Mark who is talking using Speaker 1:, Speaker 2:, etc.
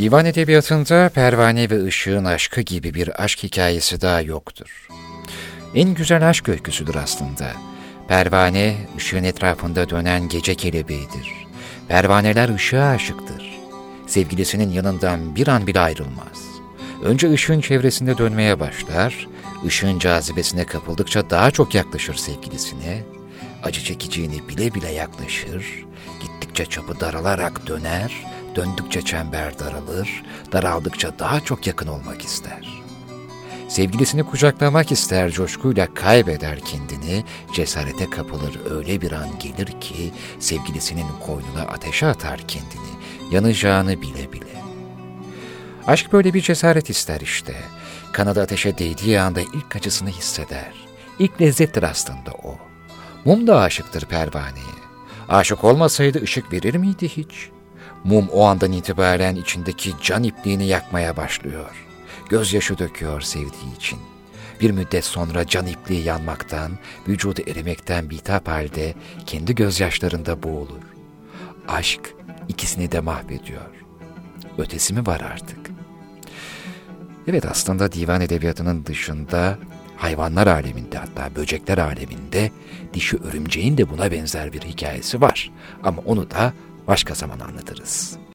Speaker 1: Divan edebiyatında pervane ve ışığın aşkı gibi bir aşk hikayesi daha yoktur. En güzel aşk öyküsüdür aslında. Pervane, ışığın etrafında dönen gece kelebeğidir. Pervaneler ışığa aşıktır. Sevgilisinin yanından bir an bile ayrılmaz. Önce ışığın çevresinde dönmeye başlar, ışığın cazibesine kapıldıkça daha çok yaklaşır sevgilisine, acı çekeceğini bile bile yaklaşır, gittikçe çapı daralarak döner, döndükçe çember daralır, daraldıkça daha çok yakın olmak ister. Sevgilisini kucaklamak ister, coşkuyla kaybeder kendini, cesarete kapılır öyle bir an gelir ki, sevgilisinin koynuna ateşe atar kendini, yanacağını bile bile. Aşk böyle bir cesaret ister işte. Kanadı ateşe değdiği anda ilk acısını hisseder. İlk lezzettir aslında o. Mum da aşıktır pervaneye. Aşık olmasaydı ışık verir miydi hiç? Mum o andan itibaren içindeki can ipliğini yakmaya başlıyor. Gözyaşı döküyor sevdiği için. Bir müddet sonra can ipliği yanmaktan, vücudu erimekten bitap halde kendi gözyaşlarında boğulur. Aşk ikisini de mahvediyor. Ötesi mi var artık? Evet aslında divan edebiyatının dışında hayvanlar aleminde hatta böcekler aleminde dişi örümceğin de buna benzer bir hikayesi var. Ama onu da başka zaman anlatırız.